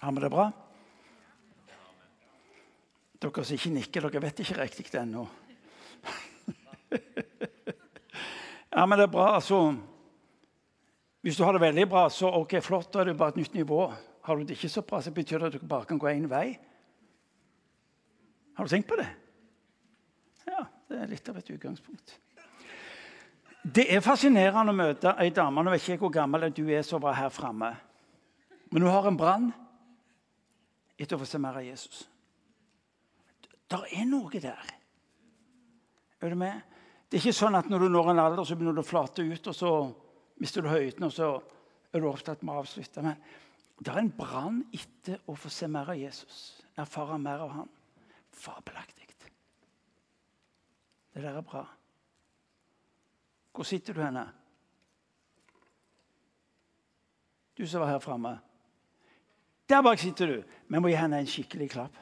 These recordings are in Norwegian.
Har vi det bra? Dere som ikke nikker, dere vet ikke riktig det ennå. ja, men det er bra. altså. Hvis du har det veldig bra, så ok, flott, da er det bare et nytt nivå. Har du det ikke så bra, så betyr det at du bare kan gå én vei. Har du tenkt på det? Ja, det er litt av et utgangspunkt. Det er fascinerende å møte ei dame Nå vet ikke jeg hvor gammel du er som var her framme. Men hun har en brann etter å få se mer av Jesus. Der er noe der. Er du med? Det er ikke sånn at når du når en alder, så begynner du å flate ut, og så mister du høyden, og så er du opptatt med å avslutte. Men det er en brann etter å få se mer av Jesus, erfare mer av ham. Fabelaktig. Det der er bra. Hvor sitter du henne? Du som var her framme. Der bak sitter du. Vi må gi henne en skikkelig klapp.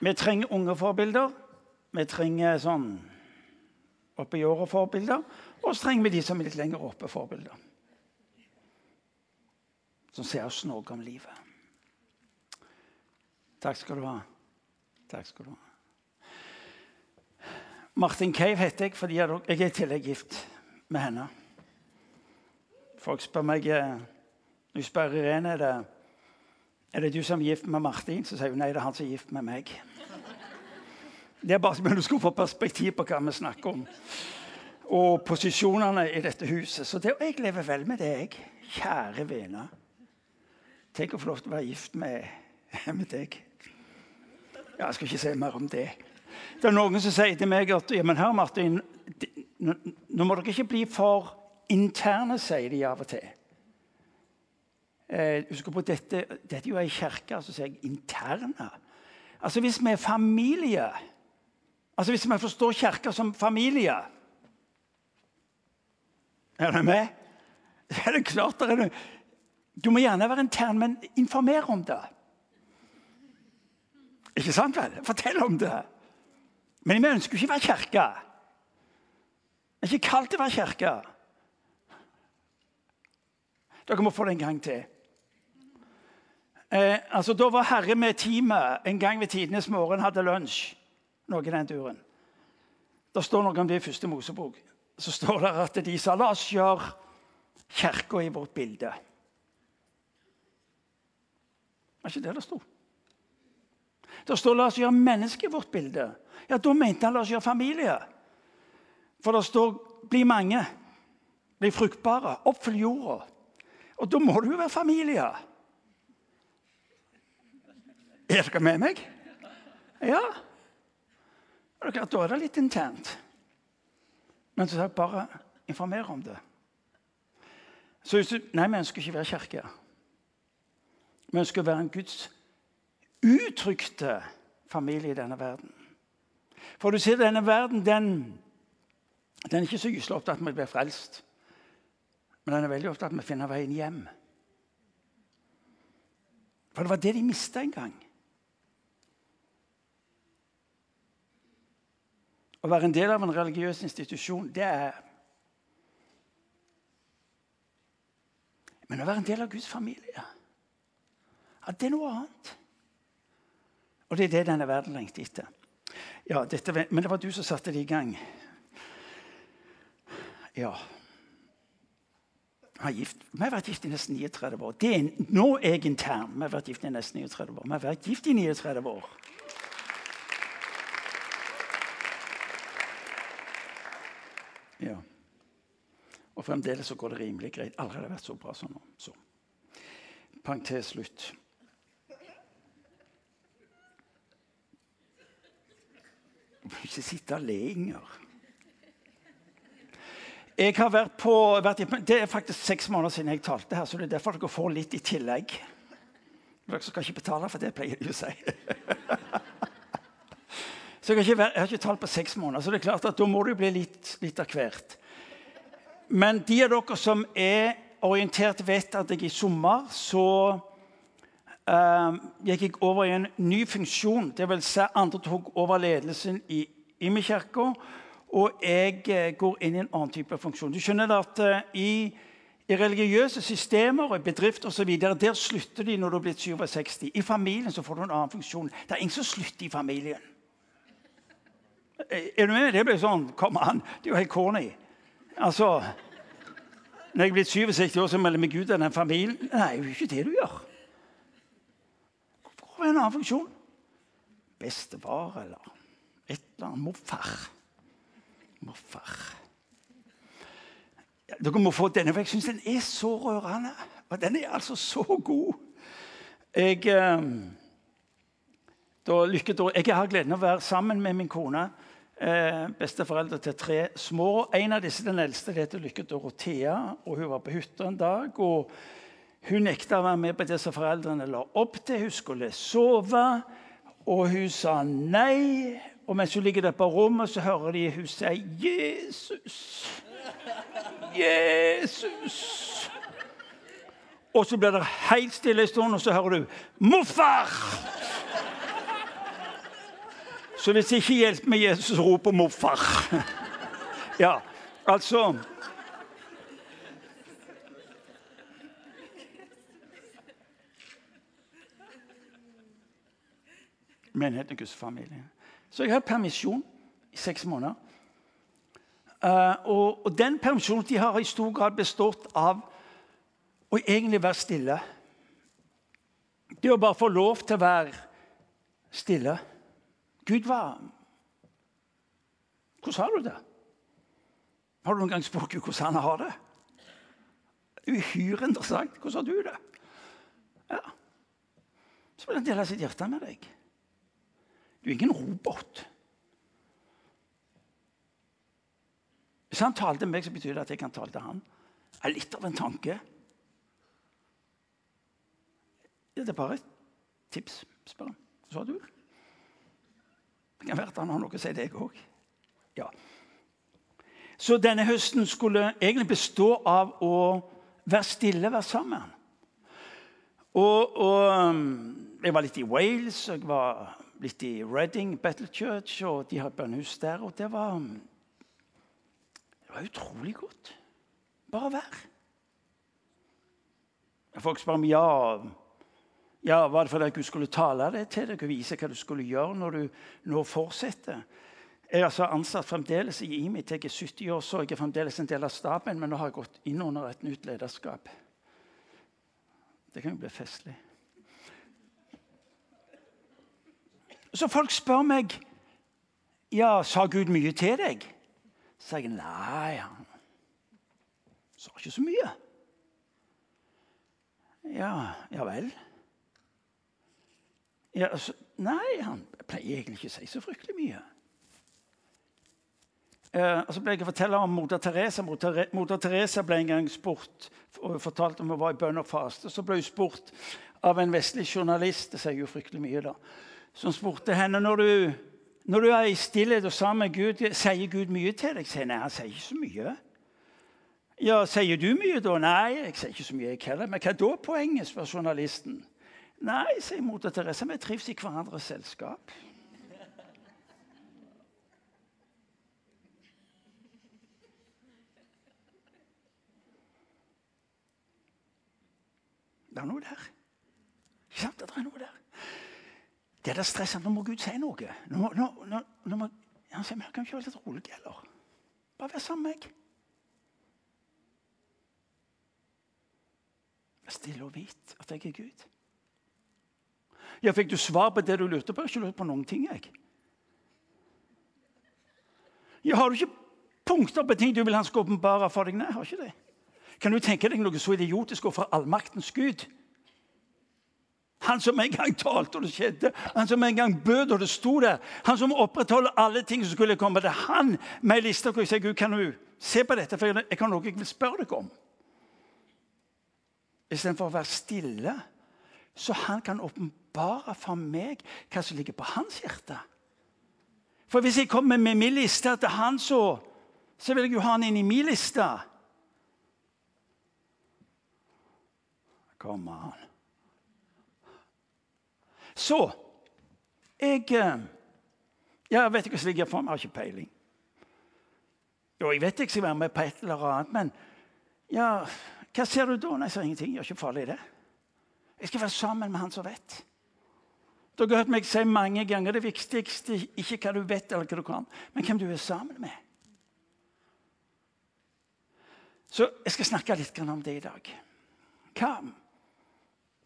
Vi trenger unge forbilder. Vi trenger sånn oppe i året-forbilder. Og så trenger vi de som er litt lenger oppe, forbilder. Som ser oss noe om livet. Takk skal du ha. Takk skal du ha. Martin Cave heter jeg fordi jeg er i tillegg gift med henne. Folk spør meg eh, Når spør Irene er det, er det du som er gift med Martin, så sier hun nei, det er han som er gift med meg. Det er bare så du skulle få perspektiv på hva vi snakker om. Og posisjonene i dette huset. Så det, jeg lever vel med det, jeg. Kjære vene. Tenk å få lov til å være gift med, med deg. Ja, jeg skal ikke si mer om det. Det er noen som sier til meg at ja, men her, Martin, nå må dere ikke bli for interne, sier de av og til. Eh, husk på dette, dette er jo ei kirke, så sier jeg interne. Altså Hvis vi er familie Altså Hvis vi forstår kirka som familie Er du med? Er det klart det er Du må gjerne være intern, men informer om det. Ikke sant vel? Fortell om det. Men vi ønsker ikke å være kirke. Det er ikke kalt å være kirke. Dere må få det en gang til. Eh, altså, Da var Herre med teamet en gang ved tidenes morgen hadde lunsj. Noe i den turen. Det står noe om det i første Mosebok. Så står det at de sa la oss gjøre kirka i vårt bilde. Det er ikke det det sto. Det står 'la oss gjøre mennesket i vårt bilde'. Ja, Da mente han 'la oss gjøre familie'. For det står 'bli mange', 'bli fruktbare', 'oppfyll jorda'. Og da må du jo være familie. Er dere med meg? Ja. Er klart, Da er det litt internt. Men så bare informer om det. Så Nei, vi ønsker ikke være kirke. Vi ønsker å være en Guds uttrykte familie i denne verden. For du ser, denne verden den, den er ikke så gyselig opptatt med å bli frelst. Men den er veldig opptatt med å finne veien hjem. For det var det de mista en gang. Å være en del av en religiøs institusjon, det er Men å være en del av Guds familie, ja, det er noe annet. Og det er det denne verden lengter etter. Ja, dette, men det var du som satte det i gang. Ja. Vi har vært gift i nesten 39 år. Det Er, nå jeg intern. Vi har vært gift i nesten 39 år. Vi har vært gift i 39 år. Ja. Og fremdeles så går det rimelig greit. Aldri har det vært så bra som nå. Så. Parentes slutt. Du må ikke sitte og le, Inger. Jeg har vært på, vært Det er faktisk seks måneder siden jeg talte her, så det er derfor dere får litt i tillegg. Dere skal ikke betale for det, pleier de å si. så jeg har, ikke, jeg har ikke talt på seks måneder, så det er klart at da må det bli litt, litt av hvert. Men de av dere som er orientert, vet at jeg i sommer så uh, gikk over i en ny funksjon. Det vil si andre tok over ledelsen i Imi-kirka. og jeg eh, går inn i en annen type funksjon. Du skjønner at uh, i, i, religiøse systemer og bedrifter videre, der slutter de når du er blitt 67. I familien så får du en annen funksjon. Det er ingen som slutter i familien. Er du med? Det blir sånn Kom an, det er jo helt corny. Altså Når jeg er blitt 67 år, så melder jeg meg ut av den familien. Nei, det er jo ikke det du gjør. Hvorfor en annen funksjon? Bestefar eller et eller annet. Morfar. Morfar. Dere må få denne, for jeg syns den er så rørende. Og den er altså så god. Jeg, eh, da, lykke, da, jeg har gleden av å være sammen med min kone. Eh, besteforeldre til tre små. En av disse, den eldste, det heter Lykke Dorothea. og Hun var på hytta en dag. og Hun nekta å være med på det som foreldrene la opp til. Hun skulle sove, og hun sa nei. Og mens hun ligger der på rommet, så hører de hun si 'Jesus'. Jesus. Og så blir det helt stille en stund, og så hører du 'Morfar'. Så hvis det ikke hjelper med Jesus, roper 'morfar'. Ja, altså Menigheten og Guds familie. Så jeg har permisjon i seks måneder. Uh, og, og, den de har i stor grad bestått av å egentlig være stille. Det å bare få lov til å være stille. Gud, hva Hvordan har du det? Har du noen gang spurt Gud hvordan han har det? Uhyre interessant. Hvordan har du det? Ja. Så vil han dele sitt hjerte med deg. Du er ingen robot. Hvis han taler til meg, så betyr det at jeg kan tale til han. Det er litt av en tanke. Det er bare et tips, spør han. Så har du. Det kan være at han har noe å si deg òg. Ja. Så denne høsten skulle egentlig bestå av å være stille, være sammen. Og, og um, jeg var litt i Wales, og jeg var litt i Reading Battle Church, og de har bønnehus der. Og det var, det var utrolig godt. Bare vær. Folk spør om ja, ja, var det fordi Gud skulle tale det til deg og vise hva du skulle gjøre når du nå fortsetter. Jeg er altså ansatt fremdeles i IMI til jeg er 70 år, så jeg er fremdeles en del av staben, men nå har jeg gått inn under et nytt lederskap. Det kan jo bli festlig. Så folk spør meg ja, sa Gud mye til deg. Så sier jeg nei, han sa ikke så mye. Ja, ja vel. Ja, så, nei, han pleier egentlig ikke å si så fryktelig mye. Eh, og så ble jeg fortelle om Moder Teresa. Moder Teresa ble en gang spurt og fortalte om hun var i bønn og faste. Så ble hun spurt av en vestlig journalist det sier jo fryktelig mye da, som spurte henne når du, når du er i stillhet og sammen med Gud, sier Gud mye til deg. Sier nei, han sier ikke så mye. Ja, Sier du mye da? Nei, jeg sier ikke så mye, jeg heller. Men hva er da poenget, spør journalisten. Nei, sier moder Teresa, vi trives i hverandres selskap. Det er noe der. Ikke sant? Det er noe der. Det er det stresset. Nå må Gud si noe. Nå, nå, nå, nå må, han sier, men kan ikke være litt rolig heller. Bare vær sammen med meg. Stille og vit at jeg er Gud. Ja, Fikk du svar på det du lurte på? Jeg har ikke lurt på noen ting. jeg. Ja, Har du ikke punkter på ting du vil han skal åpenbare for deg? Nei, har ikke det. Kan du tenke deg noe så idiotisk fra allmaktens Gud? Han som en gang talte, og det skjedde. Han som en gang bød, og det sto der. Han som opprettholder alle ting som skulle komme. Det er han med ei liste hvor jeg sier Gud, kan du se på dette, for jeg har noe jeg vil spørre deg om. Istedenfor å være stille, så han kan åpenbare for meg hva som ligger på hans hjerte. For hvis jeg kommer med min liste til han, så, så vil jeg jo ha han inn i min liste. Kom an. Så Jeg, eh, jeg vet ikke hva som ligger for meg, jeg har ikke peiling. Jo, jeg vet jeg skal være med på et eller annet, men ja, hva ser du da? Nei, jeg ser ingenting. Jeg er ikke farlig, det. Jeg skal være sammen med han som vet. Dere har hørt meg si mange ganger det viktigste ikke hva du vet, eller hva du kan, men hvem du er sammen med. Så jeg skal snakke litt om det i dag. Hva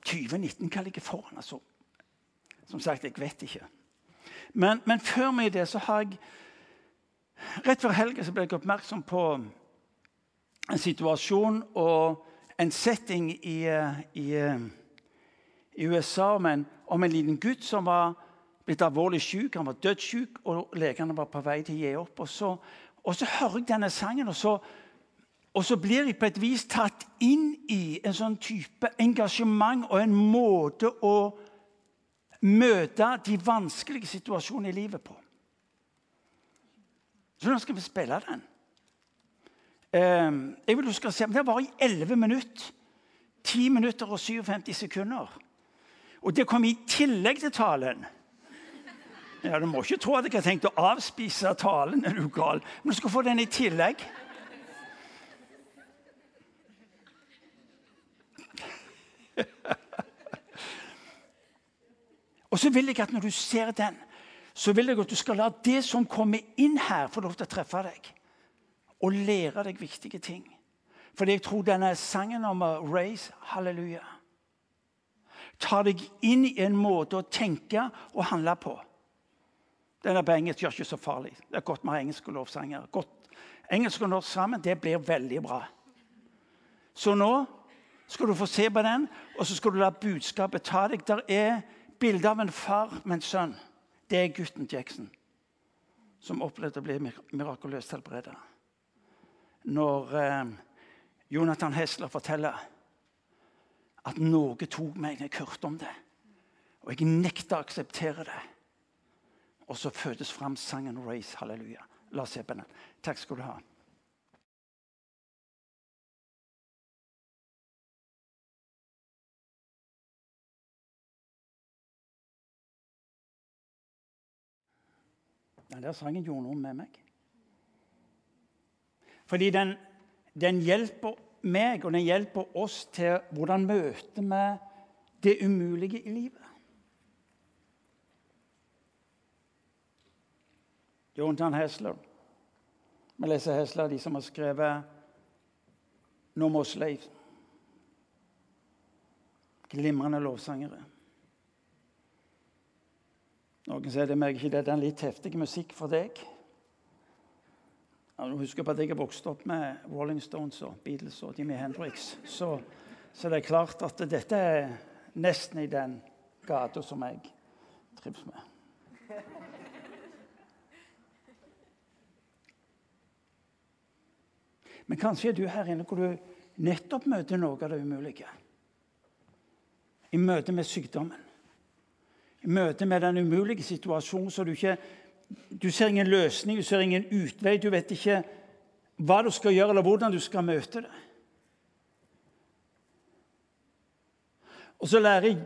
2019 hva ligger foran? Altså? Som sagt, jeg vet ikke. Men, men før meg det så har jeg Rett før helga ble jeg oppmerksom på en situasjon og en setting i, i, i USA om en, om en, liten gutt som var blitt alvorlig syk. Han var dødssyk, og legene var på vei til å gi opp. Og så, og så hører jeg denne sangen, og så, og så blir jeg på et vis tatt inn i en sånn type engasjement og en måte å møte de vanskelige situasjonene i livet på. Så nå skal vi spille den. Ehm, jeg vil du skal se, men Det var i 11 minutter. 10 minutter og 57 sekunder. Og det kom i tillegg til talen. Ja, Du må ikke tro at jeg har tenkt å avspise talen. er du gal. Men du skal få den i tillegg. og så vil jeg at når du ser den, så vil jeg at du skal la det som kommer inn her, få lov til å treffe deg og lære deg viktige ting. Fordi jeg tror denne sangen om raise halleluja tar deg inn i en måte å tenke og handle på. Den er på engelsk gjør ikke så farlig. Det er godt med engelske lovsanger. Godt. Engelsk og norsk sammen, det blir veldig bra. Så nå skal du få se på den, og så skal du la budskapet ta deg. Der er bilde av en far med en sønn. Det er gutten Jackson som opplevde å bli mirakuløst helbredet når eh, Jonathan Hesler forteller at noe tok meg når jeg hørte om det. Og jeg nekta å akseptere det. Og så fødes fram sangen 'Race Halleluja'. La oss se på den. Takk skal du ha. Den der sangen gjorde noe med meg. Fordi den, den, hjelper meg og den hjelper oss til hvordan møter vi det umulige i livet. Jonathan Hesler. Vi leser Hesler, de som har skrevet 'No More Slaves'. Glimrende lovsangere. Noen sier det meg ikke det er en litt heftig musikk for deg. Ja, husker på at jeg har vokst opp med Rolling Stones og Beatles og Jimmy Hendrix. Så, så det er klart at dette er nesten i den gata som jeg trives med. Men kanskje er du her inne hvor du nettopp møter noe av det umulige. I møte med sykdommen. I møte med den umulige situasjonen så du ikke du ser ingen løsning, du ser ingen utvei. Du vet ikke hva du skal gjøre, eller hvordan du skal møte det. Og så lærer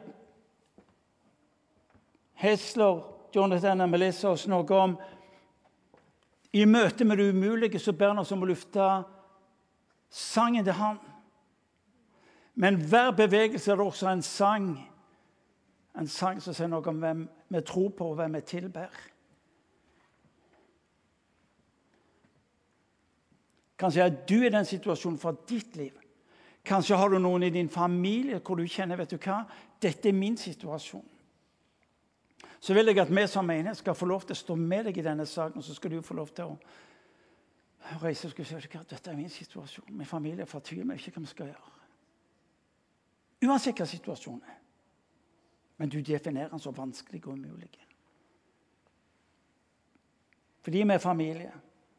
Hesler, Jonathan og Melissa oss noe om I møte med det umulige så ber han oss om å lufte sangen til Han. Men hver bevegelse er det også en sang. En sang som sier noe om hvem vi tror på, og hvem vi tilber. Kanskje er du i den situasjonen for ditt liv. Kanskje har du noen i din familie hvor du kjenner vet du hva, dette er min situasjon. Så vil jeg at vi som menighet skal få lov til å stå med deg i denne saken. Og så skal du få lov til å reise og si at dette er min situasjon. Min familie er fortvilet, vi vet ikke hva vi skal gjøre. Uansett hva situasjonen er. Men du definerer den så vanskelig og umulig. Fordi vi er familie,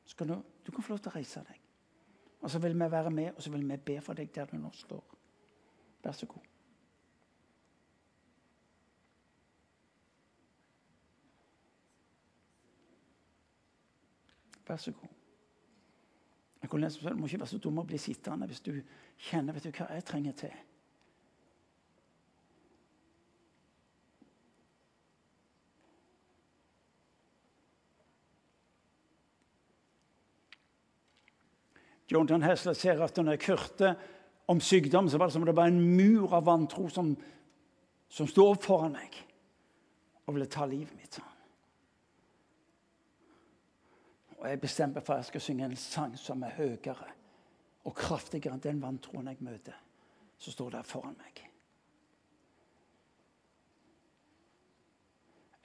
skal du, du kan få lov til å reise deg. Og så vil vi være med og så vil vi be for deg der du nå står. Vær så god. Vær så god. Jeg må ikke være så dum å bli sittende hvis du kjenner vet du hva jeg trenger til. Jonathan Hesler ser at når jeg hørte om sykdom, så var det som om det var en mur av vantro som, som sto opp foran meg og ville ta livet mitt. Og jeg bestemte for at jeg skal synge en sang som er høyere og kraftigere enn den vantroen jeg møter, som står der foran meg.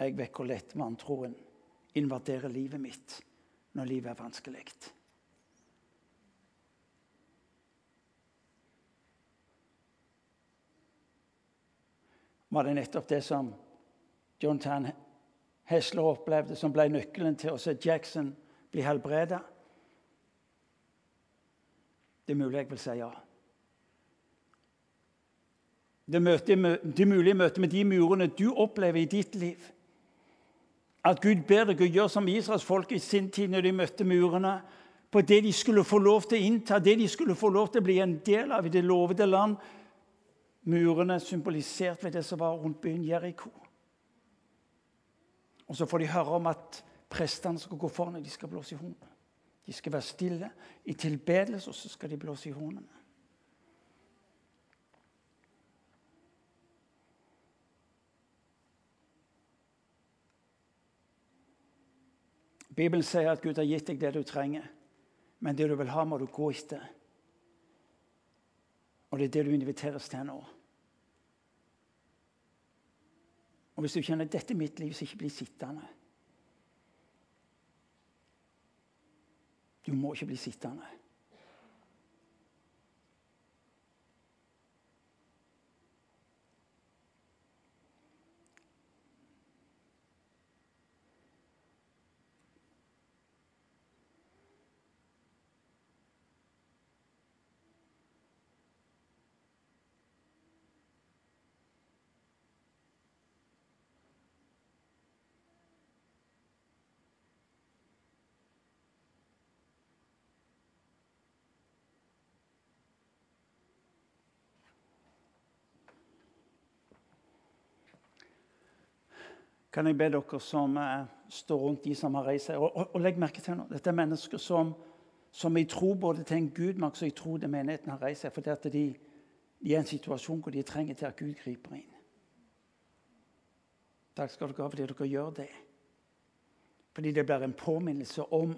Jeg hvor lett vantroen invaderer livet mitt når livet er vanskelig. Var det nettopp det som John Tan Hesler opplevde, som ble nøkkelen til å se Jackson bli helbredet? Det er mulig jeg vil si ja. Det, møte, det mulige møtet med de murene du opplever i ditt liv. At Gud ber deg å gjøre som Israels folk i sin tid når de møtte murene. På det de skulle få lov til å innta, det de skulle få lov til å bli en del av i det lovede land. Murene symbolisert ved det som var rundt byen Jeriko. Og så får de høre om at prestene skal gå foran og de skal blåse i hornet. De skal være stille i tilbedelse, og så skal de blåse i hornene. Bibelen sier at Gud har gitt deg det du trenger, men det du vil ha, må du gå etter. Og det er det du inviteres til nå. Og hvis du kjenner dette er mitt liv, så ikke bli sittende. Du må ikke bli sittende. Kan jeg be dere som eh, står rundt de som har reist seg og, og, og, legg merke til noe. Dette er mennesker som, som i tro både til en Gud, men også i tro det menigheten har reist seg. Fordi at de, de er i en situasjon hvor de trenger til at Gud griper inn. Takk skal dere ha fordi dere gjør det. Fordi det blir en påminnelse om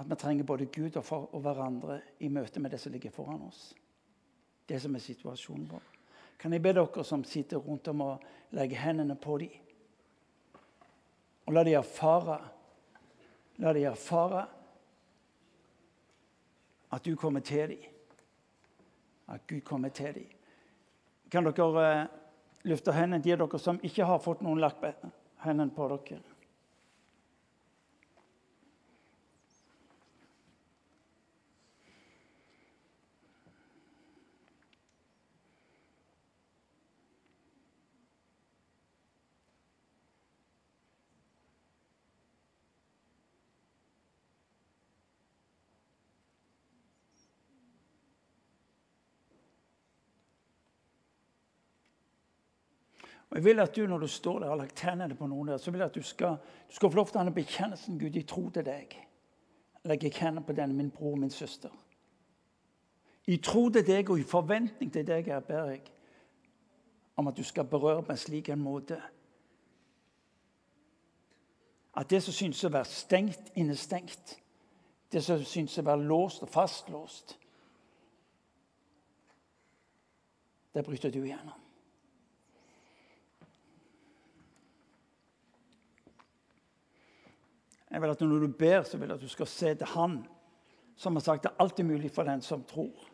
at vi trenger både Gud og, og hverandre i møte med det som ligger foran oss. Det som er situasjonen vår. Kan jeg be dere som sitter rundt om, å legge hendene på dem? Og la dem erfare La dem erfare at du kommer til dem. At Gud kommer til dem. Kan dere uh, løfte hendene, til dere som ikke har fått noen lagt hendene på dere? Og jeg vil at du, når du står der og har lagt hendene på noen der, så vil jeg at du skal, du skal få lov til å ha en bekjennelsen Gud i tro til deg. Legger hendene på denne, min bror, min søster. I tro til deg og i forventning til deg her ber jeg om at du skal berøre meg slik en måte at det som synes å være stengt, innestengt, det som synes å være låst og fastlåst, det bryter du igjennom. Jeg vil at Når du ber, så vil jeg at du skal se til Han som har sagt det er alltid mulig for den som tror.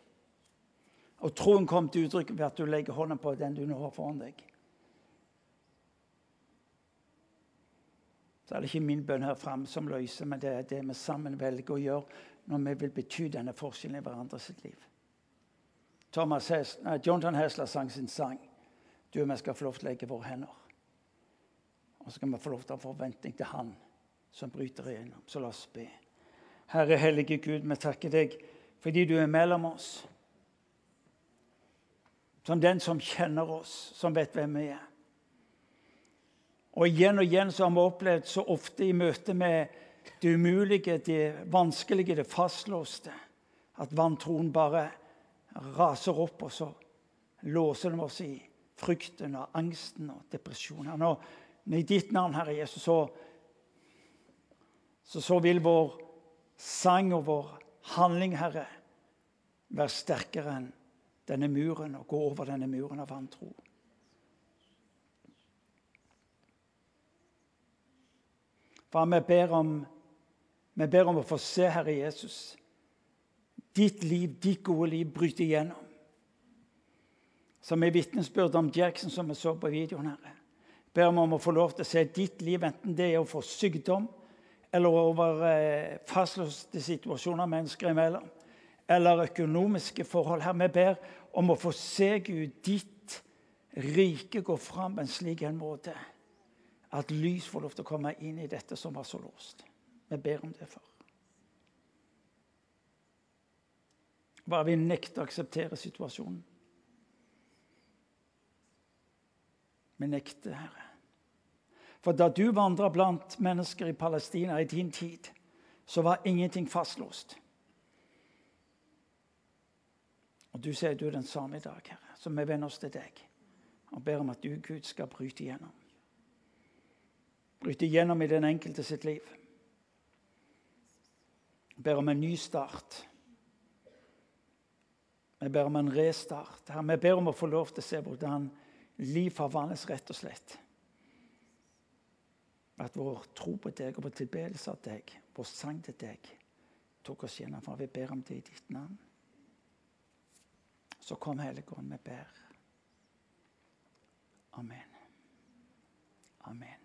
Og troen kom til uttrykk ved at du legger hånden på den du nå har foran deg. Så er det ikke min bønn her framme som løser, men det er det vi sammen velger å gjøre når vi vil bety denne forskjellen i hverandres liv. Hes, nei, Jonathan Hesler sang sin sang. Du og vi skal få lov til å legge våre hender. Og så skal vi få lov til å ha forventning til Han som bryter igjennom. Så la oss be. Herre hellige Gud, vi takker deg fordi du er mellom oss. Som den som kjenner oss, som vet hvem vi er. Og igjen og igjen så har vi opplevd så ofte i møte med det umulige, det vanskelige, det fastlåste. At vantroen bare raser opp, og så låser den oss i frykten og angsten og depresjonen. Nå, I ditt navn, Herre Jesus, så, så, så vil vår sang og vår handling, Herre, være sterkere enn denne muren og gå over denne muren av vantro. Far, vi ber, om, vi ber om å få se, Herre Jesus, ditt liv, ditt gode liv, bryte igjennom. Som er vitnesbyrd om Jackson, som vi så på videoen. Herre. Ber om å få lov til å se ditt liv, enten det er å få sykdom, eller over eh, fastlåste situasjoner mennesker imellom, eller økonomiske forhold. Her, vi ber om å få se Gud, ditt rike gå fram på en slik en måte at lys får lov til å komme inn i dette som var så låst. Vi ber om det for. Bare vi nekter å akseptere situasjonen. Vi nekter, Herre. For da du vandra blant mennesker i Palestina i din tid, så var ingenting fastlåst. Og du sier du er den samme i dag, Herre. Så vi venner oss til deg og ber om at du, Gud, skal bryte igjennom bryte igjennom i den enkelte sitt liv. Jeg ber om en ny start. Vi ber om en restart. Vi ber om å få lov til å se hvordan liv forvandles, rett og slett. At vår tro på deg og vår tilbedelse av deg, vår sang til deg, tok oss gjennom. For vi ber om det i ditt navn. Så kom Helligånd, vi ber. Amen. Amen.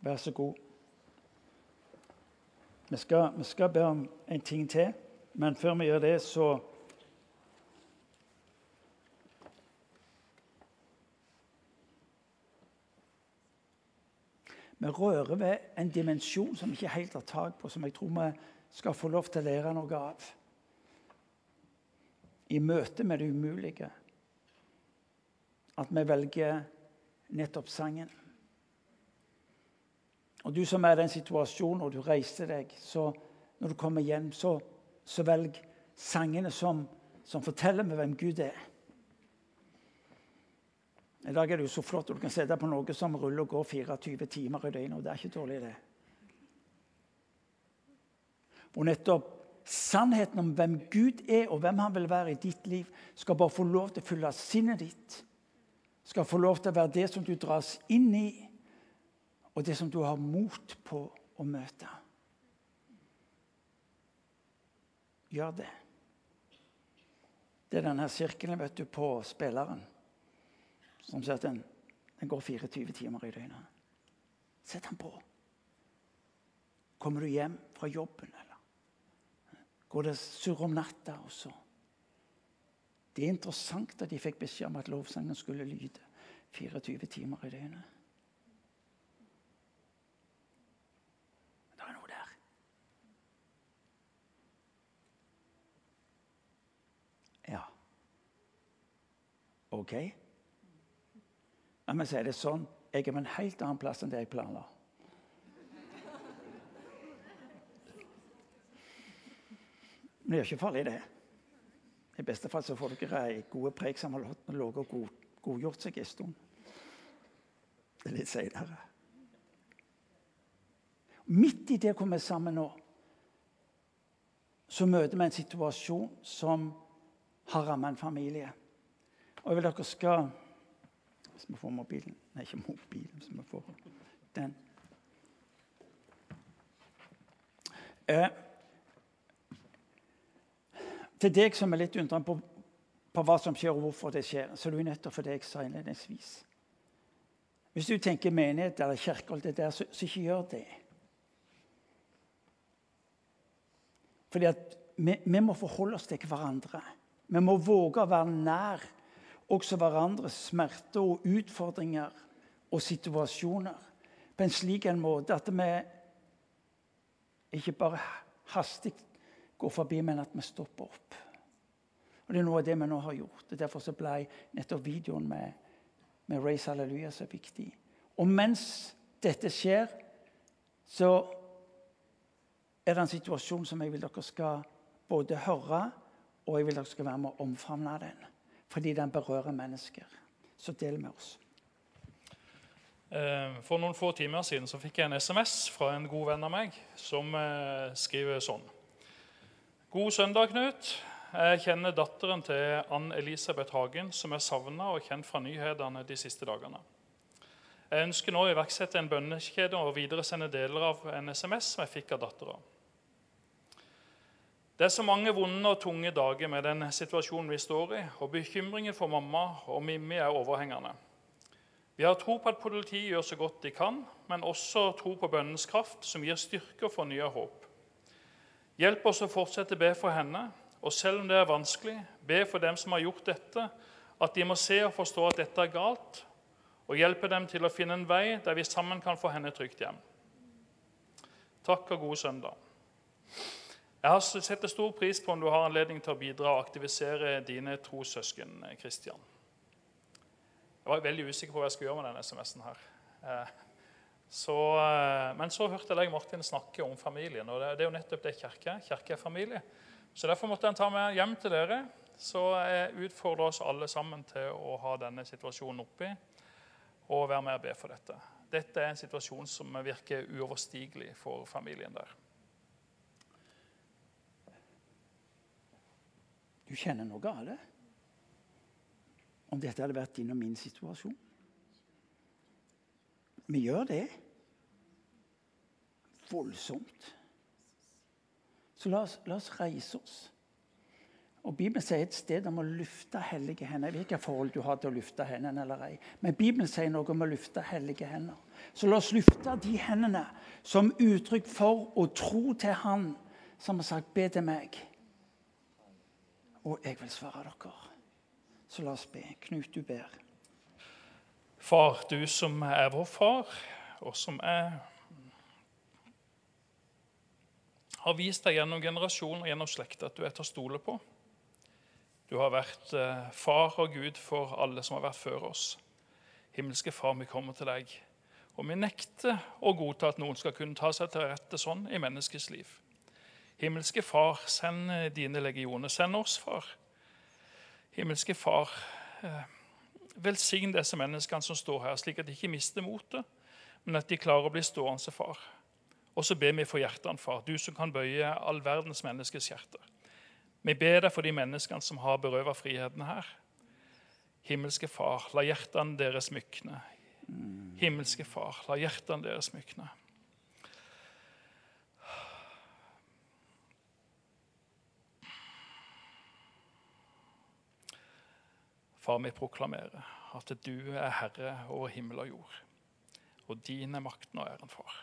Vær så god. Vi skal, vi skal be om en ting til, men før vi gjør det, så Vi rører ved en dimensjon som vi ikke helt har tak på, som jeg tror vi skal få lov til å lære noe av. I møte med det umulige. At vi velger nettopp sangen. Og du som er i den situasjonen, og du reiser deg, så når du kommer hjem, så, så velg sangene som, som, forteller meg hvem Gud er. I dag er det jo så flott at du kan se deg på noe som ruller og går 24 timer i døgnet. og Det er ikke dårlig, det. Og nettopp sannheten om hvem Gud er, og hvem han vil være i ditt liv, skal bare få lov til å fylle sinnet ditt. Skal få lov til å være det som du dras inn i og det som du har mot på å møte. Gjør det. Det er denne sirkelen vet du, på spilleren som sier at den, går 24 timer i døgnet. Sett den på. Kommer du hjem fra jobben, eller går det surr om natta også? Det er interessant at de fikk beskjed om at lovsangen skulle lyde 24 timer i døgnet. OK? La meg si det sånn jeg er på en helt annen plass enn det jeg planla. Men det er ikke farlig, det. I beste fall så får dere ei gode preik som har ligget og god, godgjort seg en stund. Det er litt seinere. Midt i det hvor vi er sammen nå, så møter vi en situasjon som har rammet en familie. Og jeg vil dere skal Hvis vi får mobilen Nei, ikke mobilen. Hvis vi får den. Eh, til deg som er litt undrende på, på, hva som skjer, og hvorfor det skjer, så er det nettopp for det jeg sa innledningsvis. Hvis du tenker menighet eller kirke, der, så, så, ikke gjør det. Fordi at vi, vi må forholde oss til hverandre. Vi må våge å være nær også hverandres smerter og utfordringer og situasjoner på en slik en måte at vi ikke bare hastig går forbi, men at vi stopper opp. Og Det er noe av det vi nå har gjort. og Derfor så ble nettopp videoen med, med Race Halleluja så viktig. Og mens dette skjer, så er det en situasjon som jeg vil dere skal både høre, og jeg vil dere skal være med å omfavne den. Fordi den berører mennesker. Så del med oss. Eh, for noen få timer siden så fikk jeg en SMS fra en god venn av meg som eh, skriver sånn. God søndag, Knut. Jeg kjenner datteren til Ann Elisabeth Hagen, som er savna og kjent fra nyhetene de siste dagene. Jeg ønsker nå å iverksette en bønnekjede og videresende deler av en SMS som jeg fikk av dattera. Det er så mange vonde og tunge dager med den situasjonen vi står i, og bekymringen for mamma og Mimmi er overhengende. Vi har tro på at politiet gjør så godt de kan, men også tro på bønnens kraft, som gir styrke og fornya håp. Hjelp oss å fortsette å be for henne, og selv om det er vanskelig, be for dem som har gjort dette, at de må se og forstå at dette er galt, og hjelpe dem til å finne en vei der vi sammen kan få henne trygt hjem. Takk og god søndag. Jeg har setter stor pris på om du har anledning til å bidra og aktivisere dine trossøsken. Kristian. Jeg var veldig usikker på hva jeg skulle gjøre med denne SMS-en. her. Eh, så, eh, men så hørte jeg Martin, snakke om familien. og Det, er jo nettopp det kirke Kirke er familie. Så Derfor måtte jeg ta med hjem til dere. Så jeg utfordrer oss alle sammen til å ha denne situasjonen oppi og være med og be for dette. Dette er en situasjon som virker uoverstigelig for familien der. Du kjenner noe av det. Om dette hadde vært din og min situasjon. Vi gjør det. Voldsomt. Så la oss, la oss reise oss. Og Bibelen sier et sted om å lufte hellige hender. Jeg vet ikke hva forhold du har til å lufte hendene eller ei. Men Bibelen sier noe om å lufte hellige hender. Så la oss lufte de hendene som uttrykk for å tro til Han som har sagt 'be til meg' og jeg vil svare dere. Så la oss be. Knut, du ber. Far, du som er vår far, og som er har vist deg gjennom generasjoner og gjennom slekt at du er til å stole på. Du har vært eh, far og Gud for alle som har vært før oss. Himmelske Far, vi kommer til deg, og vi nekter å godta at noen skal kunne ta seg til rette sånn i menneskets liv. Himmelske Far, send eh, dine legioner. Send oss, far. Himmelske Far, eh, velsign disse menneskene som står her, slik at de ikke mister motet, men at de klarer å bli stående, far. Og så ber vi for hjertene, far, du som kan bøye all verdens menneskers hjerter. Vi ber deg for de menneskene som har berøvet friheten her. Himmelske Far, la hjertene deres mykne. Himmelske Far, la hjertene deres mykne. Far, vi proklamerer at du er herre over himmel og jord. Og din er makten og æren, far.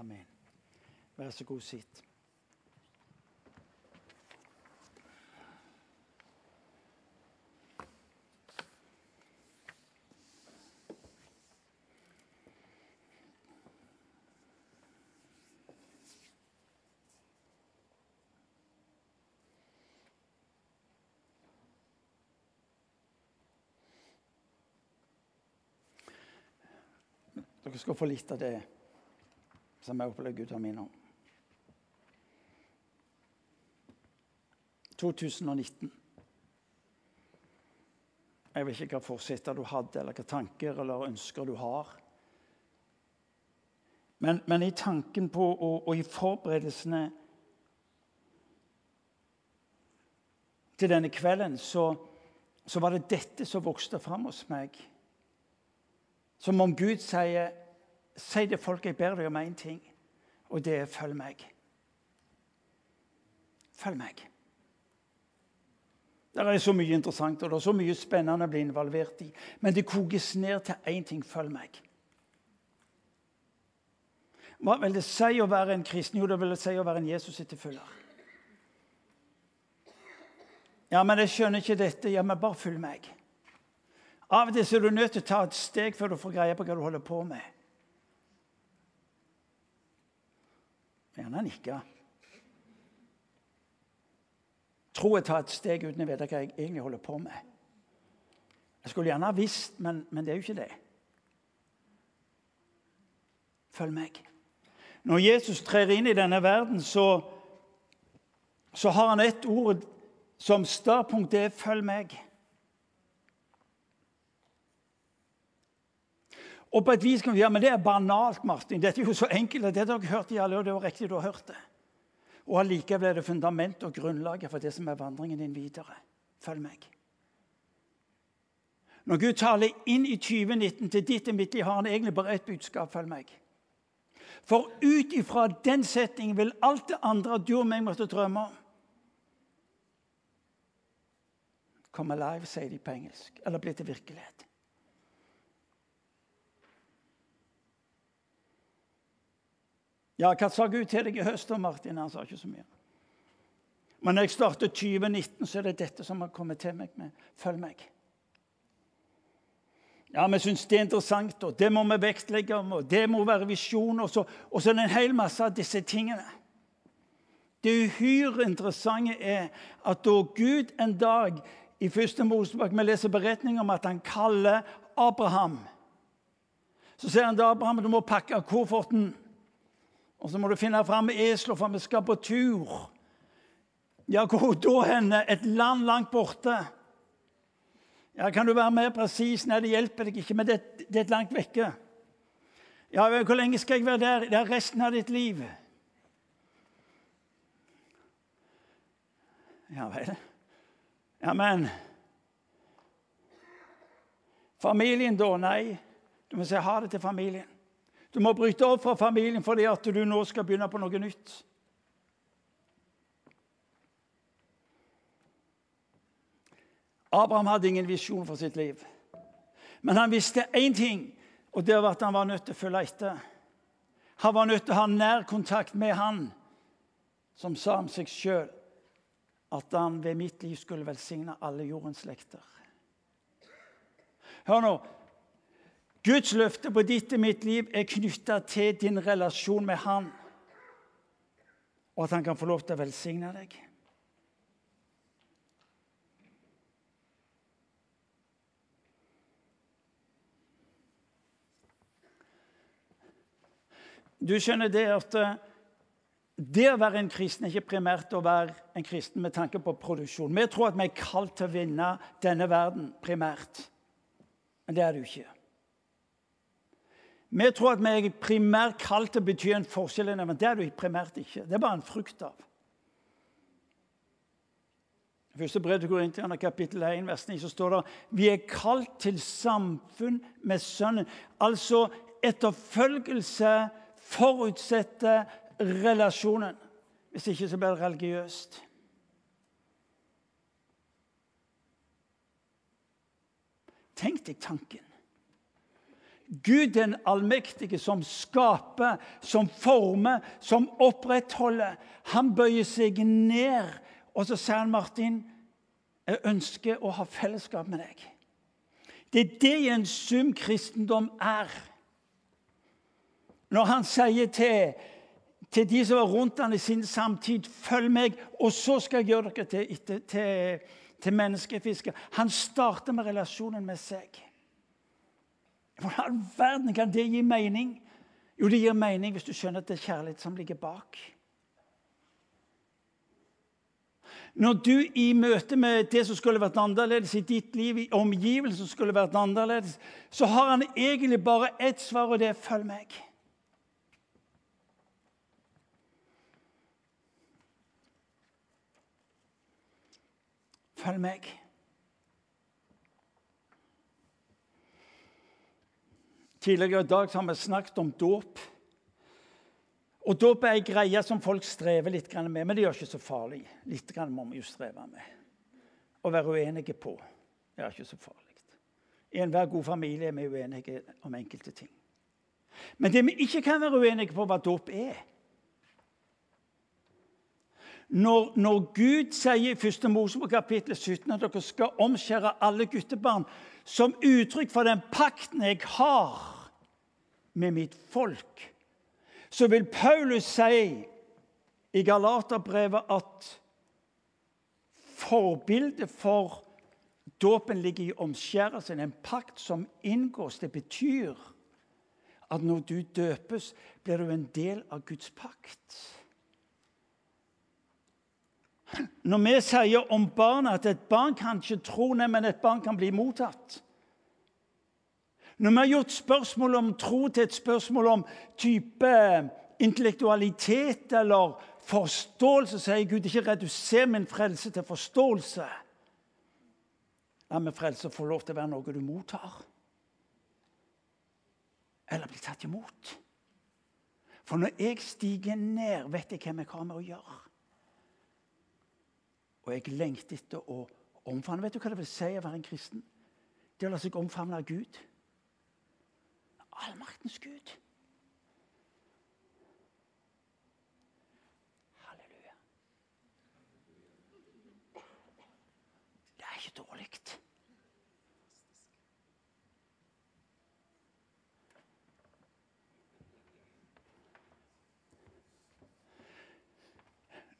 Amen. Vær så god, sitt. Dere skal få litt av det som jeg opplevde Gud har minnet om. 2019. Jeg vet ikke hva fortsetter du hadde, eller hva tanker eller ønsker du har. Men, men i tanken på og, og i forberedelsene til denne kvelden så, så var det dette som vokste fram hos meg. Som om Gud sier Si til folk jeg ber deg om én ting, og det er følg meg. Følg meg. Det er så mye interessant og det er så mye spennende å bli involvert i. Men det kokes ned til én ting følg meg. Hva vil det si å være en kristen? Jo, det vil det si å være en Jesus-etterfølger. Ja, men jeg skjønner ikke dette. Ja, men bare følg meg. Av og til er du nødt til å ta et steg før du får greie på hva du holder på med. Gjerne nikke. Tro jeg tar et steg uten å vite hva jeg egentlig holder på med. Jeg skulle gjerne ha visst, men, men det er jo ikke det. Følg meg. Når Jesus trer inn i denne verden, så, så har han ett ord som startpunkt. Det er 'følg meg'. Og på et vis kan vi, ja, men Det er banalt, Martin. Dette er jo så enkelt. Det dere hørte i alle år. Det var riktig du har hørt det. Og allikevel er det fundament og grunnlaget for det som er vandringen din videre. Følg meg. Når Gud taler inn i 2019 til ditt og mitt liv, har han egentlig bare ett budskap. Følg meg. For ut ifra den setningen vil alt det andre du og meg måtte drømme om Come alive, sier de på engelsk. Eller bli til virkelighet. Ja, hva sa Gud til deg i høst? Martin? Han sa ikke så mye. Men når jeg starter 2019, så er det dette som har kommet til meg med. Følg meg. Ja, vi syns det er interessant, og det må vi vektlegge, og det må være visjon. Og så, og så er det en hel masse av disse tingene. Det uhyre interessante er at da Gud en dag i første Mosebok vi leser beretning om at han kaller Abraham Så sier han til Abraham du må pakke kofferten. Og så må du finne fram esler, for vi skal på tur. Ja, hvor da henne? Et land langt borte. Ja, Kan du være mer presis? Nei, det hjelper deg ikke, men det, det er et langt vekke. Ja, Hvor lenge skal jeg være der? Det er resten av ditt liv. Ja vel. Ja, men Familien, da? Nei. Du må si ha det til familien. Du må bryte opp fra familien fordi at du nå skal begynne på noe nytt. Abraham hadde ingen visjon for sitt liv. Men han visste én ting, og det var at han var nødt til å følge etter. Han var nødt til å ha nær kontakt med han som sa om seg sjøl at han ved mitt liv skulle velsigne alle jordens slekter. Hør nå. Guds løfte på ditt og mitt liv er knytta til din relasjon med Han, og at han kan få lov til å velsigne deg. Du skjønner det at eh, det å være en kristen er ikke primært å være en kristen med tanke på produksjon. Vi tror at vi er kalt til å vinne denne verden primært. Men det er det jo ikke. Vi tror at vi er primært kalt til å bety en forskjell. Men det er du primært ikke. Det er bare en frukt av. Første brev til Korinterne, kapittel 1, vers 9, så står det vi er kalt til samfunn med Sønnen. Altså etterfølgelse forutsetter relasjonen. Hvis ikke så blir det religiøst. Tenk deg tanken. Gud den allmektige, som skaper, som former, som opprettholder. Han bøyer seg ned, og så sier han, Martin, jeg ønsker å ha fellesskap med deg. Det er det en sum kristendom er. Når han sier til, til de som var rundt han i sin samtid 'Følg meg, og så skal jeg gjøre dere til, til, til, menneskefiskere.' Han starter med relasjonen med seg. Hvordan verden kan det gi mening? Jo, det gir mening hvis du skjønner at det er kjærlighet som ligger bak. Når du i møte med det som skulle vært annerledes i ditt liv, i omgivelsene som skulle vært annerledes, så har han egentlig bare ett svar, og det er 'følg meg'. Følg meg. Tidligere i dag har vi snakket om dåp. Og Dåp er ei greie som folk strever litt med, men det gjør ikke så farlig. Litt må vi jo streve med. Å være uenige på det er ikke så farlig. I enhver god familie er vi uenige om enkelte ting. Men det vi ikke kan være uenige på hva dåp er når, når, Gud sier i 1. Mosebok kapittel 17 at dere skal omskjære alle guttebarn som uttrykk for den pakten jeg har med mitt folk, så vil Paulus si i Galaterbrevet at forbildet for dåpen ligger i omskjærelsen, en pakt som inngås. Det betyr at når du døpes, blir du en del av Guds pakt. Når vi sier om barna at et barn kan ikke tro, nei, men et barn kan bli mottatt Når vi har gjort spørsmål om tro til et spørsmål om type intellektualitet eller forståelse, sier Gud ikke reduser min frelse til forståelse. La meg frelse få lov til å være noe du mottar. Eller bli tatt imot. For når jeg stiger ned, vet jeg hvem jeg har med å gjøre. Og jeg lengter etter å omfavne. Vet du hva det vil si å være en kristen? Det å la seg omfavne av Gud. Allmaktens Gud. Halleluja. Det er ikke dårlig.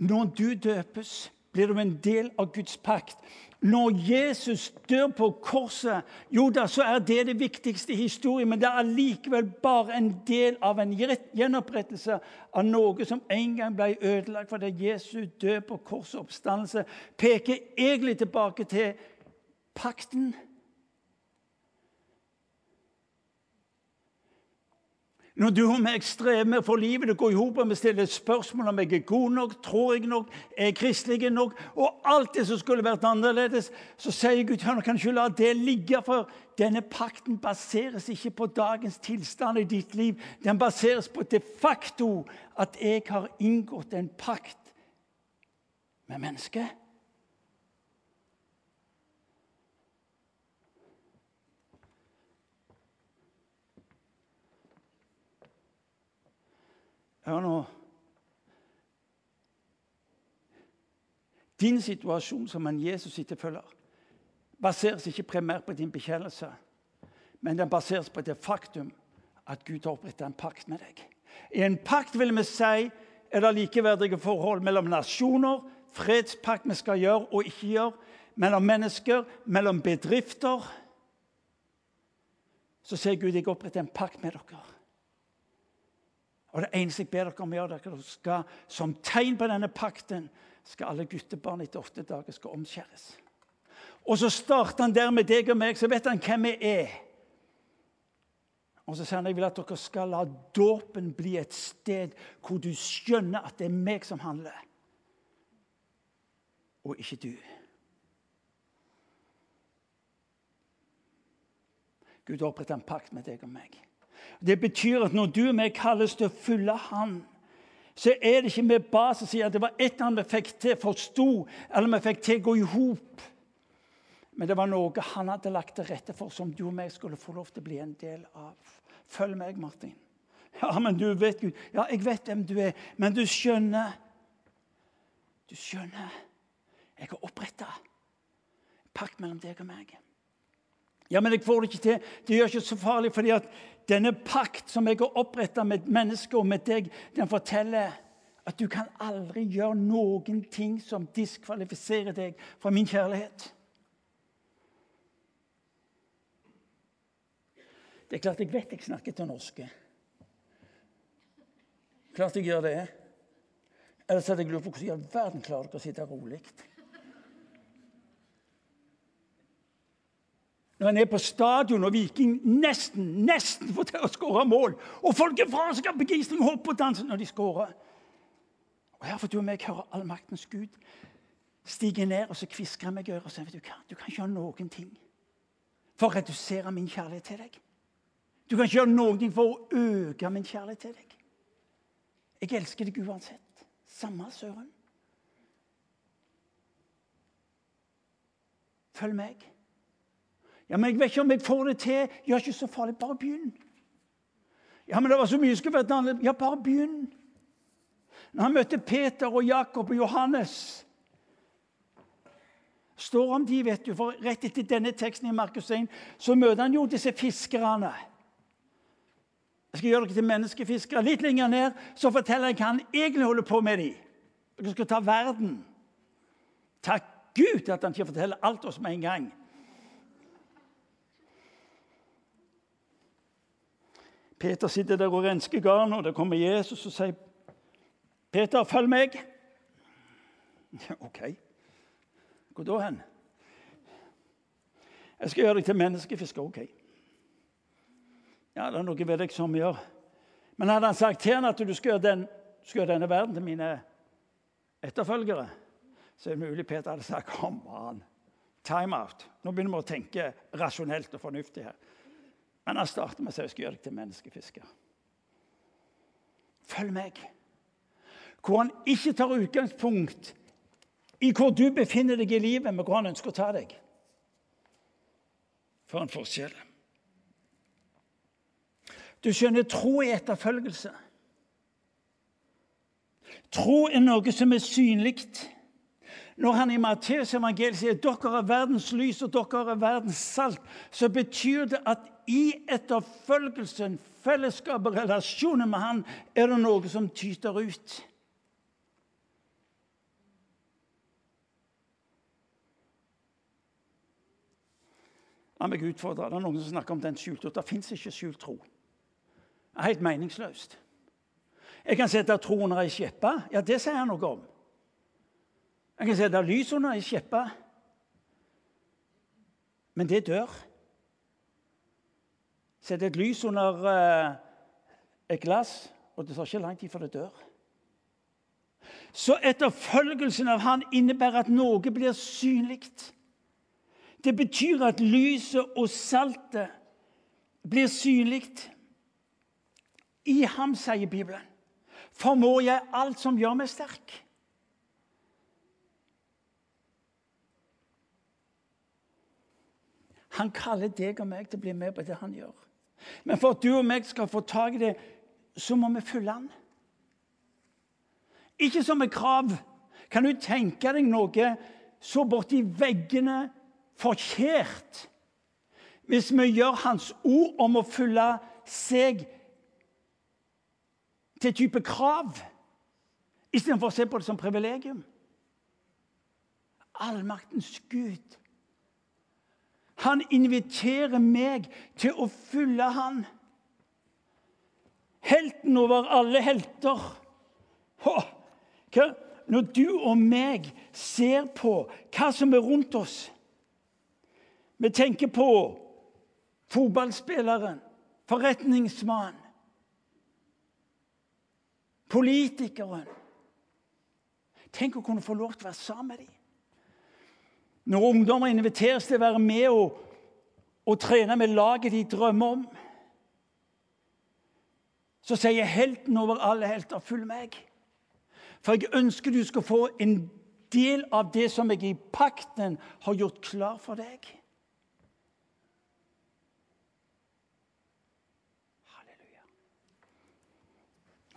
Når du døpes, blir du en del av Guds pakt. Når Jesus dør på korset, jo da, så er det det viktigste i historien, men det er allikevel bare en del av en gjenopprettelse av noe som en gang ble ødelagt. For det Jesus død på korset oppstandelse peker egentlig tilbake til pakten Når du og meg strever få livet til å gå i hop, vi stiller spørsmål om jeg er god nok, tror jeg nok, er kristelig nok, og alt det som skulle vært annerledes, så sier Gud ja, kan ikke la det ligge. For denne pakten baseres ikke på dagens tilstand i ditt liv. Den baseres på de facto at jeg har inngått en pakt med mennesket. Hør nå. Din situasjon som en Jesus-etterfølger baseres ikke primært på din bekjennelse, men den baseres på det faktum at Gud har opprettet en pakt med deg. I en pakt vil vi si er det likeverdige forhold mellom nasjoner, fredspakt vi skal gjøre og ikke gjøre, mellom mennesker, mellom bedrifter. Så sier Gud jeg oppretter en pakt med dere. Og det eneste jeg ber dere om å gjøre, dere skal, som tegn på denne pakten skal alle guttebarn etter åtte dager skal omskjæres. Og så starter han der med deg og meg, så vet han hvem vi er. Og så sier han jeg vil at dere skal la dåpen bli et sted hvor du skjønner at det er meg som handler, og ikke du. Gud oppretter en pakt med deg og meg. Det betyr at når du og meg kalles til å følge Han, så er det ikke med basis i at det var et eller annet vi fikk til, forsto, eller vi fikk til å gå i hop. Men det var noe han hadde lagt til rette for, som du og meg skulle få lov til å bli en del av. Følg meg, Martin. Ja, men du vet Gud. Ja, jeg vet hvem du er. Men du skjønner Du skjønner Jeg har oppretta pakt mellom deg og meg. Ja, men jeg får det ikke til. Det gjør ikke så farlig, fordi at denne pakt som jeg har oppretta med mennesker og med deg, den forteller at du kan aldri gjøre noen ting som diskvalifiserer deg fra min kjærlighet. Det er klart jeg vet jeg snakker til norske. Klart jeg gjør det. Ellers hadde jeg lurt på hvordan i all verden klarer dere å sitte rolig. Når en er på stadion og Viking nesten nesten får til å skåre mål. Og folk er franske av begeistring og danser når de skårer. Og her får du og meg høre allmaktens Gud stige ned og så kvisker han meg i øret og sier du kan, du kan ikke gjøre noen ting for å redusere min kjærlighet til deg. Du kan ikke gjøre noen ting for å øke min kjærlighet til deg. Jeg elsker deg uansett. Samme søren. Følg meg. Ja, men jeg vet ikke om jeg får det til. Gjør ikke så farlig. Bare begynn. Ja, men det var så mye annerledes. Ja, bare begynn. Når han møtte Peter og Jakob og Johannes står om de, vet du, for Rett etter denne teksten i Markus 1 så møter han jo disse fiskerne. Jeg skal gjøre dere til menneskefiskere. Litt lenger ned så forteller jeg hva han egentlig holder på med dem. Dere skal ta verden. Takk Gud at han ikke forteller alt oss med en gang. Peter sitter der og rensker garn, og det kommer Jesus og sier, 'Peter, følg meg.' OK. Hvor da hen? Jeg skal gjøre deg til menneskefisker. OK. Ja, det er noe ved deg som gjør. Men hadde han sagt til henne at du skal gjøre, den, skal gjøre denne verden til mine etterfølgere, så er det mulig Peter hadde sagt kom an, time out. Nå begynner vi å tenke rasjonelt og fornuftig her. Men han starter med å si jeg skal gjøre deg til menneskefisker. Følg meg. Hvor han ikke tar utgangspunkt i hvor du befinner deg i livet, men hvor han ønsker å ta deg. For en forskjell. Du skjønner, tro er etterfølgelse. Tro er noe som er synlig. Når han i Matteus evangeliet sier dere er verdens lys og dere er verdens salt, så betyr det at i etterfølgelsen, fellesskapet, relasjonen med han, er det noe som tyter ut. La meg utfordre. Det er noen som snakker om den skjulte. Det fins ikke skjult tro. Det er helt meningsløst. Jeg kan sette troen under ei. Ja, det sier han noe om. Jeg kan si det er lys under ei skjeppe. Men det dør. Sett et lys under uh, et glass, og det tar ikke lang tid før det dør. Så etterfølgelsen av Han innebærer at noe blir synlig. Det betyr at lyset og saltet blir synlig. I ham, sier Bibelen, formår jeg alt som gjør meg sterk. Han kaller deg og meg til å bli med på det han gjør. Men for at du og meg skal få tak i det, så må vi følge han. Ikke som et krav. Kan du tenke deg noe så borti veggene forkjært hvis vi gjør Hans ord om å følge seg til type krav istedenfor å se på det som privilegium. Allmaktens Gud. Han inviterer meg til å følge han. Helten over alle helter. Når du og meg ser på hva som er rundt oss vi tenker på fotballspilleren, forretningsmannen, politikeren. Tenk å kunne få lov til å være sammen med dem. Når ungdommer inviteres til å være med og, og trene med laget de drømmer om, så sier helten over alle helter 'følg meg'. For jeg ønsker du skal få en del av det som jeg i pakten har gjort klar for deg.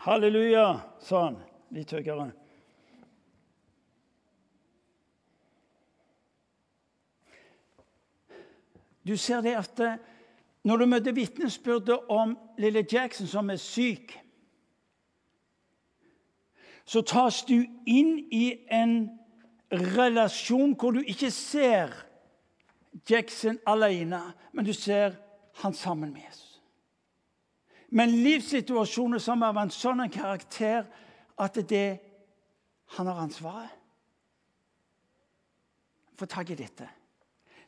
Halleluja, sa han litt høyere. Du ser det at eh, når du møter vitnesbyrdet om lille Jackson som er syk, så tas du inn i en relasjon hvor du ikke ser Jackson alene, men du ser han sammen med Jesus. Men livssituasjoner som er av en sånn karakter at det er han har ansvaret. Få tak i dette.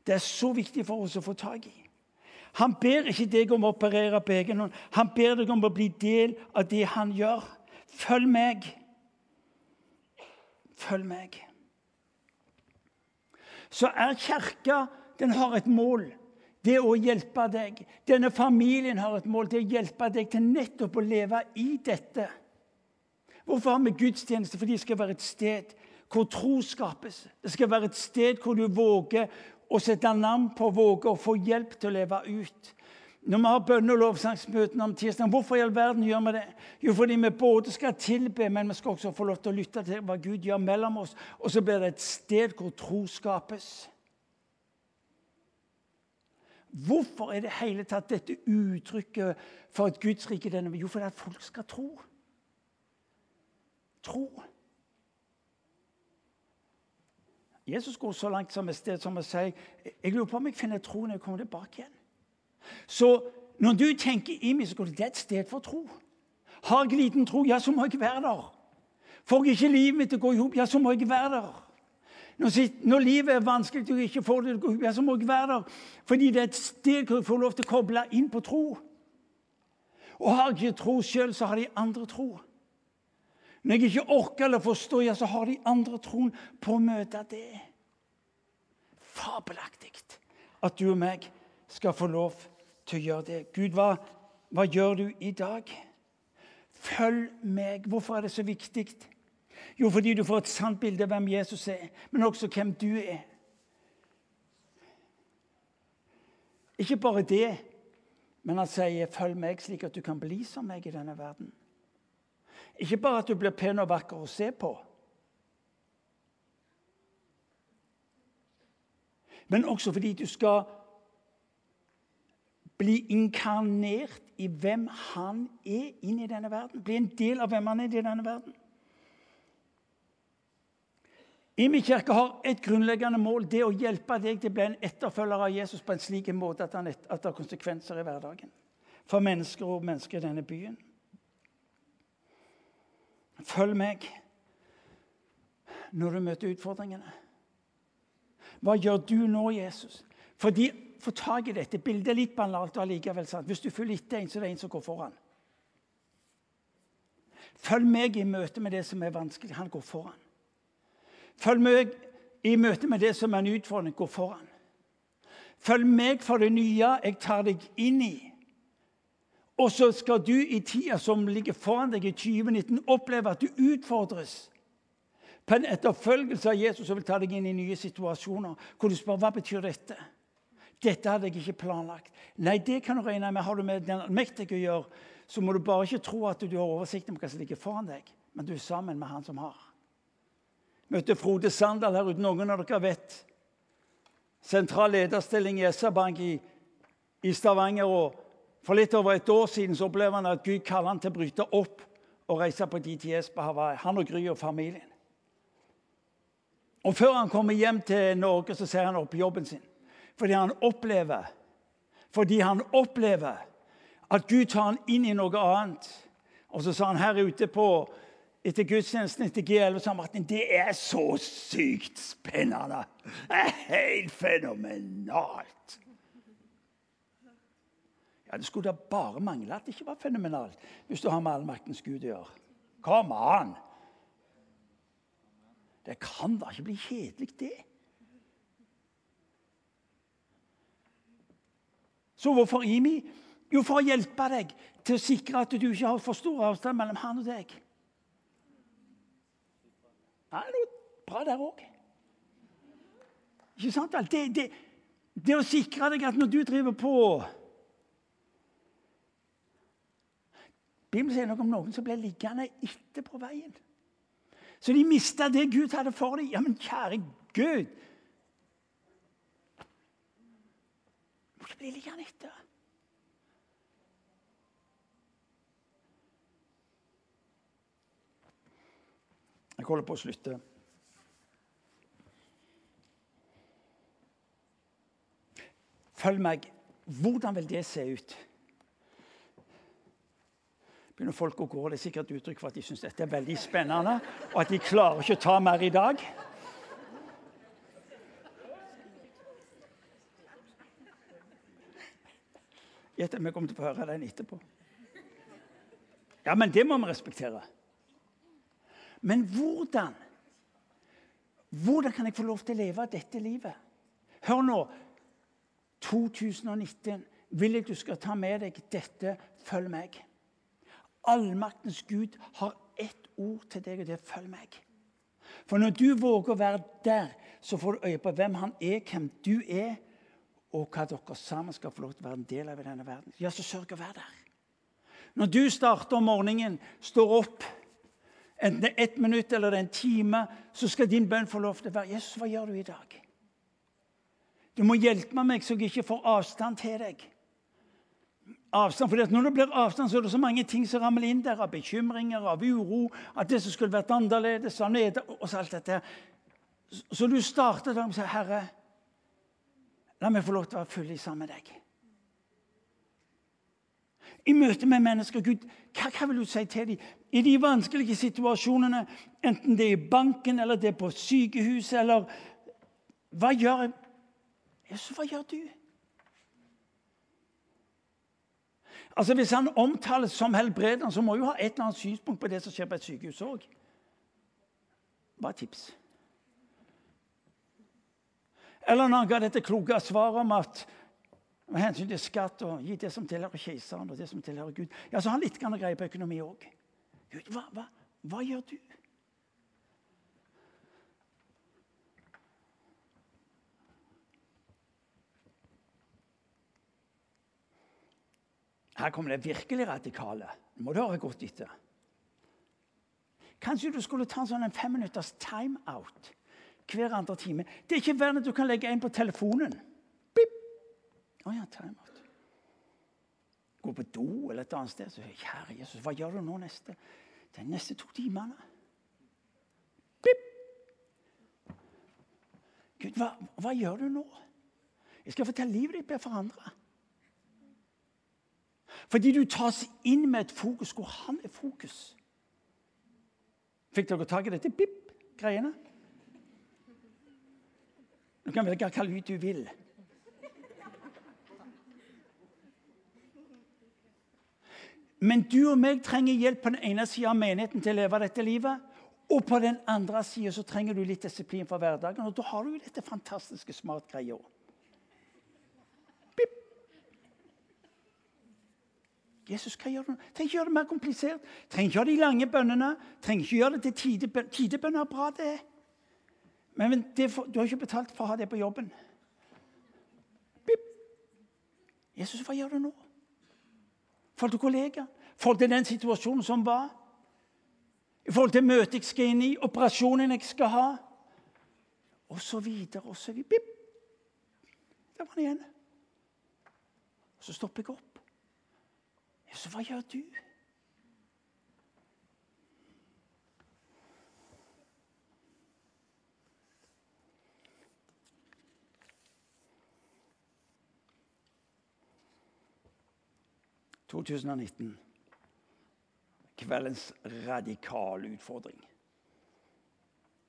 Det er så viktig for oss å få tak i. Han ber ikke deg om å operere på egen hånd. Han ber deg om å bli del av det han gjør. Følg meg. Følg meg. Så er kirka Den har et mål det å hjelpe deg. Denne familien har et mål, det å hjelpe deg til nettopp å leve i dette. Hvorfor har vi gudstjeneste? Fordi det skal være et sted hvor tro skapes. Det skal være et sted hvor du våger å sette navn på, våge å få hjelp til å leve ut. når vi har bønne- og lovsangsmøtene om tirsdag, hvorfor i all verden gjør vi det? Jo, fordi vi både skal tilbe, men vi skal også få lov til å lytte til hva Gud gjør mellom oss. Og så blir det et sted hvor tro skapes. Hvorfor er det hele tatt dette uttrykket for at Guds rike Jo, fordi at folk skal tro. Tro. Jesus går så langt som et sted som å si jeg lurer på om jeg finner tro når jeg kommer tilbake igjen. Så når du tenker i meg, så går det et sted for tro. Har jeg liten tro, ja, så må jeg være der. Får jeg ikke livet mitt til å gå i hop, ja, så må jeg være der. Når, når, livet er vanskelig og ikke får det til å gå i hop, ja, så må jeg være der. Fordi det er et sted hvor jeg får lov til å koble inn på tro. Og har jeg ikke tro sjøl, så har de andre tro. Når jeg ikke orker eller forstår, ja, så har de andre troen på å møte det. Fabelaktig at du og meg skal få lov til å gjøre det. Gud, hva, hva gjør du i dag? Følg meg. Hvorfor er det så viktig? Jo, fordi du får et sant bilde av hvem Jesus er, men også hvem du er. Ikke bare det, men han sier 'følg meg', slik at du kan bli som meg i denne verden. Ikke bare at du blir pen og vakker å se på, men også fordi du skal bli inkarnert i hvem han er inn i denne verden. Bli en del av hvem han er i denne verden. Imi kirke har et grunnleggende mål. Det å hjelpe deg til å bli en etterfølger av Jesus på en slik måte at, at det har konsekvenser i hverdagen. For mennesker og mennesker i denne byen. Følg meg når du møter utfordringene. Hva gjør du nå, Jesus? Fordi få tak i dette. Bildet er litt banalt allikevel sant. Hvis du følger etter en, så er det en som går foran. Følg meg i møte med det som er vanskelig. Han går foran. Følg meg i møte med det som er en utfordring. Gå foran. Følg meg for det nye jeg tar deg inn i. Og så skal du i tida som ligger foran deg i 2019, oppleve at du utfordres på en etterfølgelse av Jesus som vil ta deg inn i nye situasjoner. Hvor du spør hva betyr dette dette hadde jeg ikke planlagt. Nei, det kan du regne med. Har du med den mektige å gjøre, så må du bare ikke tro at du har oversikt over hva som ligger foran deg, men du er sammen med han som har. Møtte Frode Sandal her ute. Noen av dere vet. Sentral lederstilling i SR-Bank i, i, Stavanger. og For litt over et år siden så opplever han at Gud kaller han til å bryte opp og reise på DTS på Hawaii. Han og Gry og familien. Og Før han kommer hjem til Norge, så ser han opp jobben sin. Fordi han opplever Fordi han opplever at Gud tar han inn i noe annet. Og så sa han her ute på etter gudstjenesten etter G11 sa Martin, det er så sykt spennende. Det er helt fenomenalt. Ja, Det skulle da bare mangle at det ikke var fenomenalt hvis du har med allmaktens Gud å gjøre. Kom an! Det kan da ikke bli kjedelig, det. Så hvorfor IMI? Jo, for å hjelpe deg til å sikre at du ikke har for stor avstand mellom han og deg. Det er noe bra der òg. Ikke sant? Det, det, det, å sikre deg at når du driver på Bibelen sier noe om noen som ble liggende etter på veien. Så de mista det Gud hadde for dem. Ja, men kjære Gud! Må bli liggende etter. Jeg holder på å slutte. Følg meg. Hvordan vil det se ut? Begynner folk å gå, Det er sikkert uttrykk for at de syns dette er veldig spennende, og at de klarer ikke å ta mer i dag. Gjett om vi kommer til å få høre den etterpå. Ja, men det må vi respektere. Men hvordan? Hvordan kan jeg få lov til å leve dette livet? Hør nå. 2019 vil jeg du skal ta med deg dette. Følg meg. Allmaktens Gud har ett ord til deg, og det er 'følg meg'. For når du våger å være der, så får du øye på hvem han er, hvem du er, og hva dere sammen skal få lov til å være en del av i denne verden. Ja, så sørg å være der. Når du starter om morgenen, står opp, enten det er ett minutt eller det er en time, så skal din bønn få lov til å være Jesus, hva gjør du i dag? Du må hjelpe meg så jeg ikke får avstand til deg. Avstand, for Når det blir avstand, så er det så mange ting som ramler inn der, av bekymringer, av uro, at det som skulle vært annerledes, av nede, og så alt dette. Så du starter der med å si, 'Herre, la meg få lov til å være full sammen med deg.' I møte med mennesker, Gud, hva, hva vil du si til dem? I de vanskelige situasjonene, enten det er i banken eller det er på sykehuset, eller Hva gjør jeg? Jesus, hva gjør du? Altså, Hvis han omtales som helbreder, så må jo ha et eller annet synspunkt på det som skjer på et sykehus òg. Bare tips. Eller når han ga dette kloke svaret om at med hensyn til skatt og gi det som tilhører keiseren og det som tilhører Gud, ja, så har han litt greie på økonomi òg. Gud, hva, hva, hva gjør du? Her kommer det virkelig radikale. Nå må du høre godt etter. Kanskje du skulle ta en sånn fem minutters timeout hver andre time. Det er ikke verre at du kan legge en på telefonen. Bip! Å ja, timeout. Gå på do eller et annet sted. Så, Kjære Jesus, hva gjør du nå neste? De neste to timene? Bip! Gud, hva, hva gjør du nå? Jeg skal fortelle livet ditt blir forandra. Fordi du tas inn med et fokus hvor han er fokus. Fikk dere tak i dette bip-greiene? Du kan velge hva lyd du vil. Men du og meg trenger hjelp på den ene sida av menigheten til å leve dette livet. Og på den andre sida trenger du litt disiplin for hverdagen. Og da har du jo dette fantastiske smart-greia. Jesus, hva gjør du? Trenger ikke gjøre det mer komplisert. Trenger ikke gjøre de lange bønnene. Trenger ikke gjøre det til tidebønner. Tidebønner er bra, det. Men for, du har ikke betalt for å ha det på jobben. Bip. Jesus, hva gjør du nå? Forhold til kollegaer, forhold til den situasjonen som var. I forhold til møtet jeg skal inn i, operasjonen jeg skal ha, og så videre og så videre. Bip. Der var han igjen. Så stopper jeg opp. Så hva gjør du? «2019. Kveldens radikale utfordring.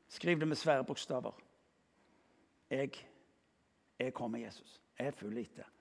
Skriv det med svære bokstaver. Jeg, jeg kommer, Jesus. Jeg er full etter.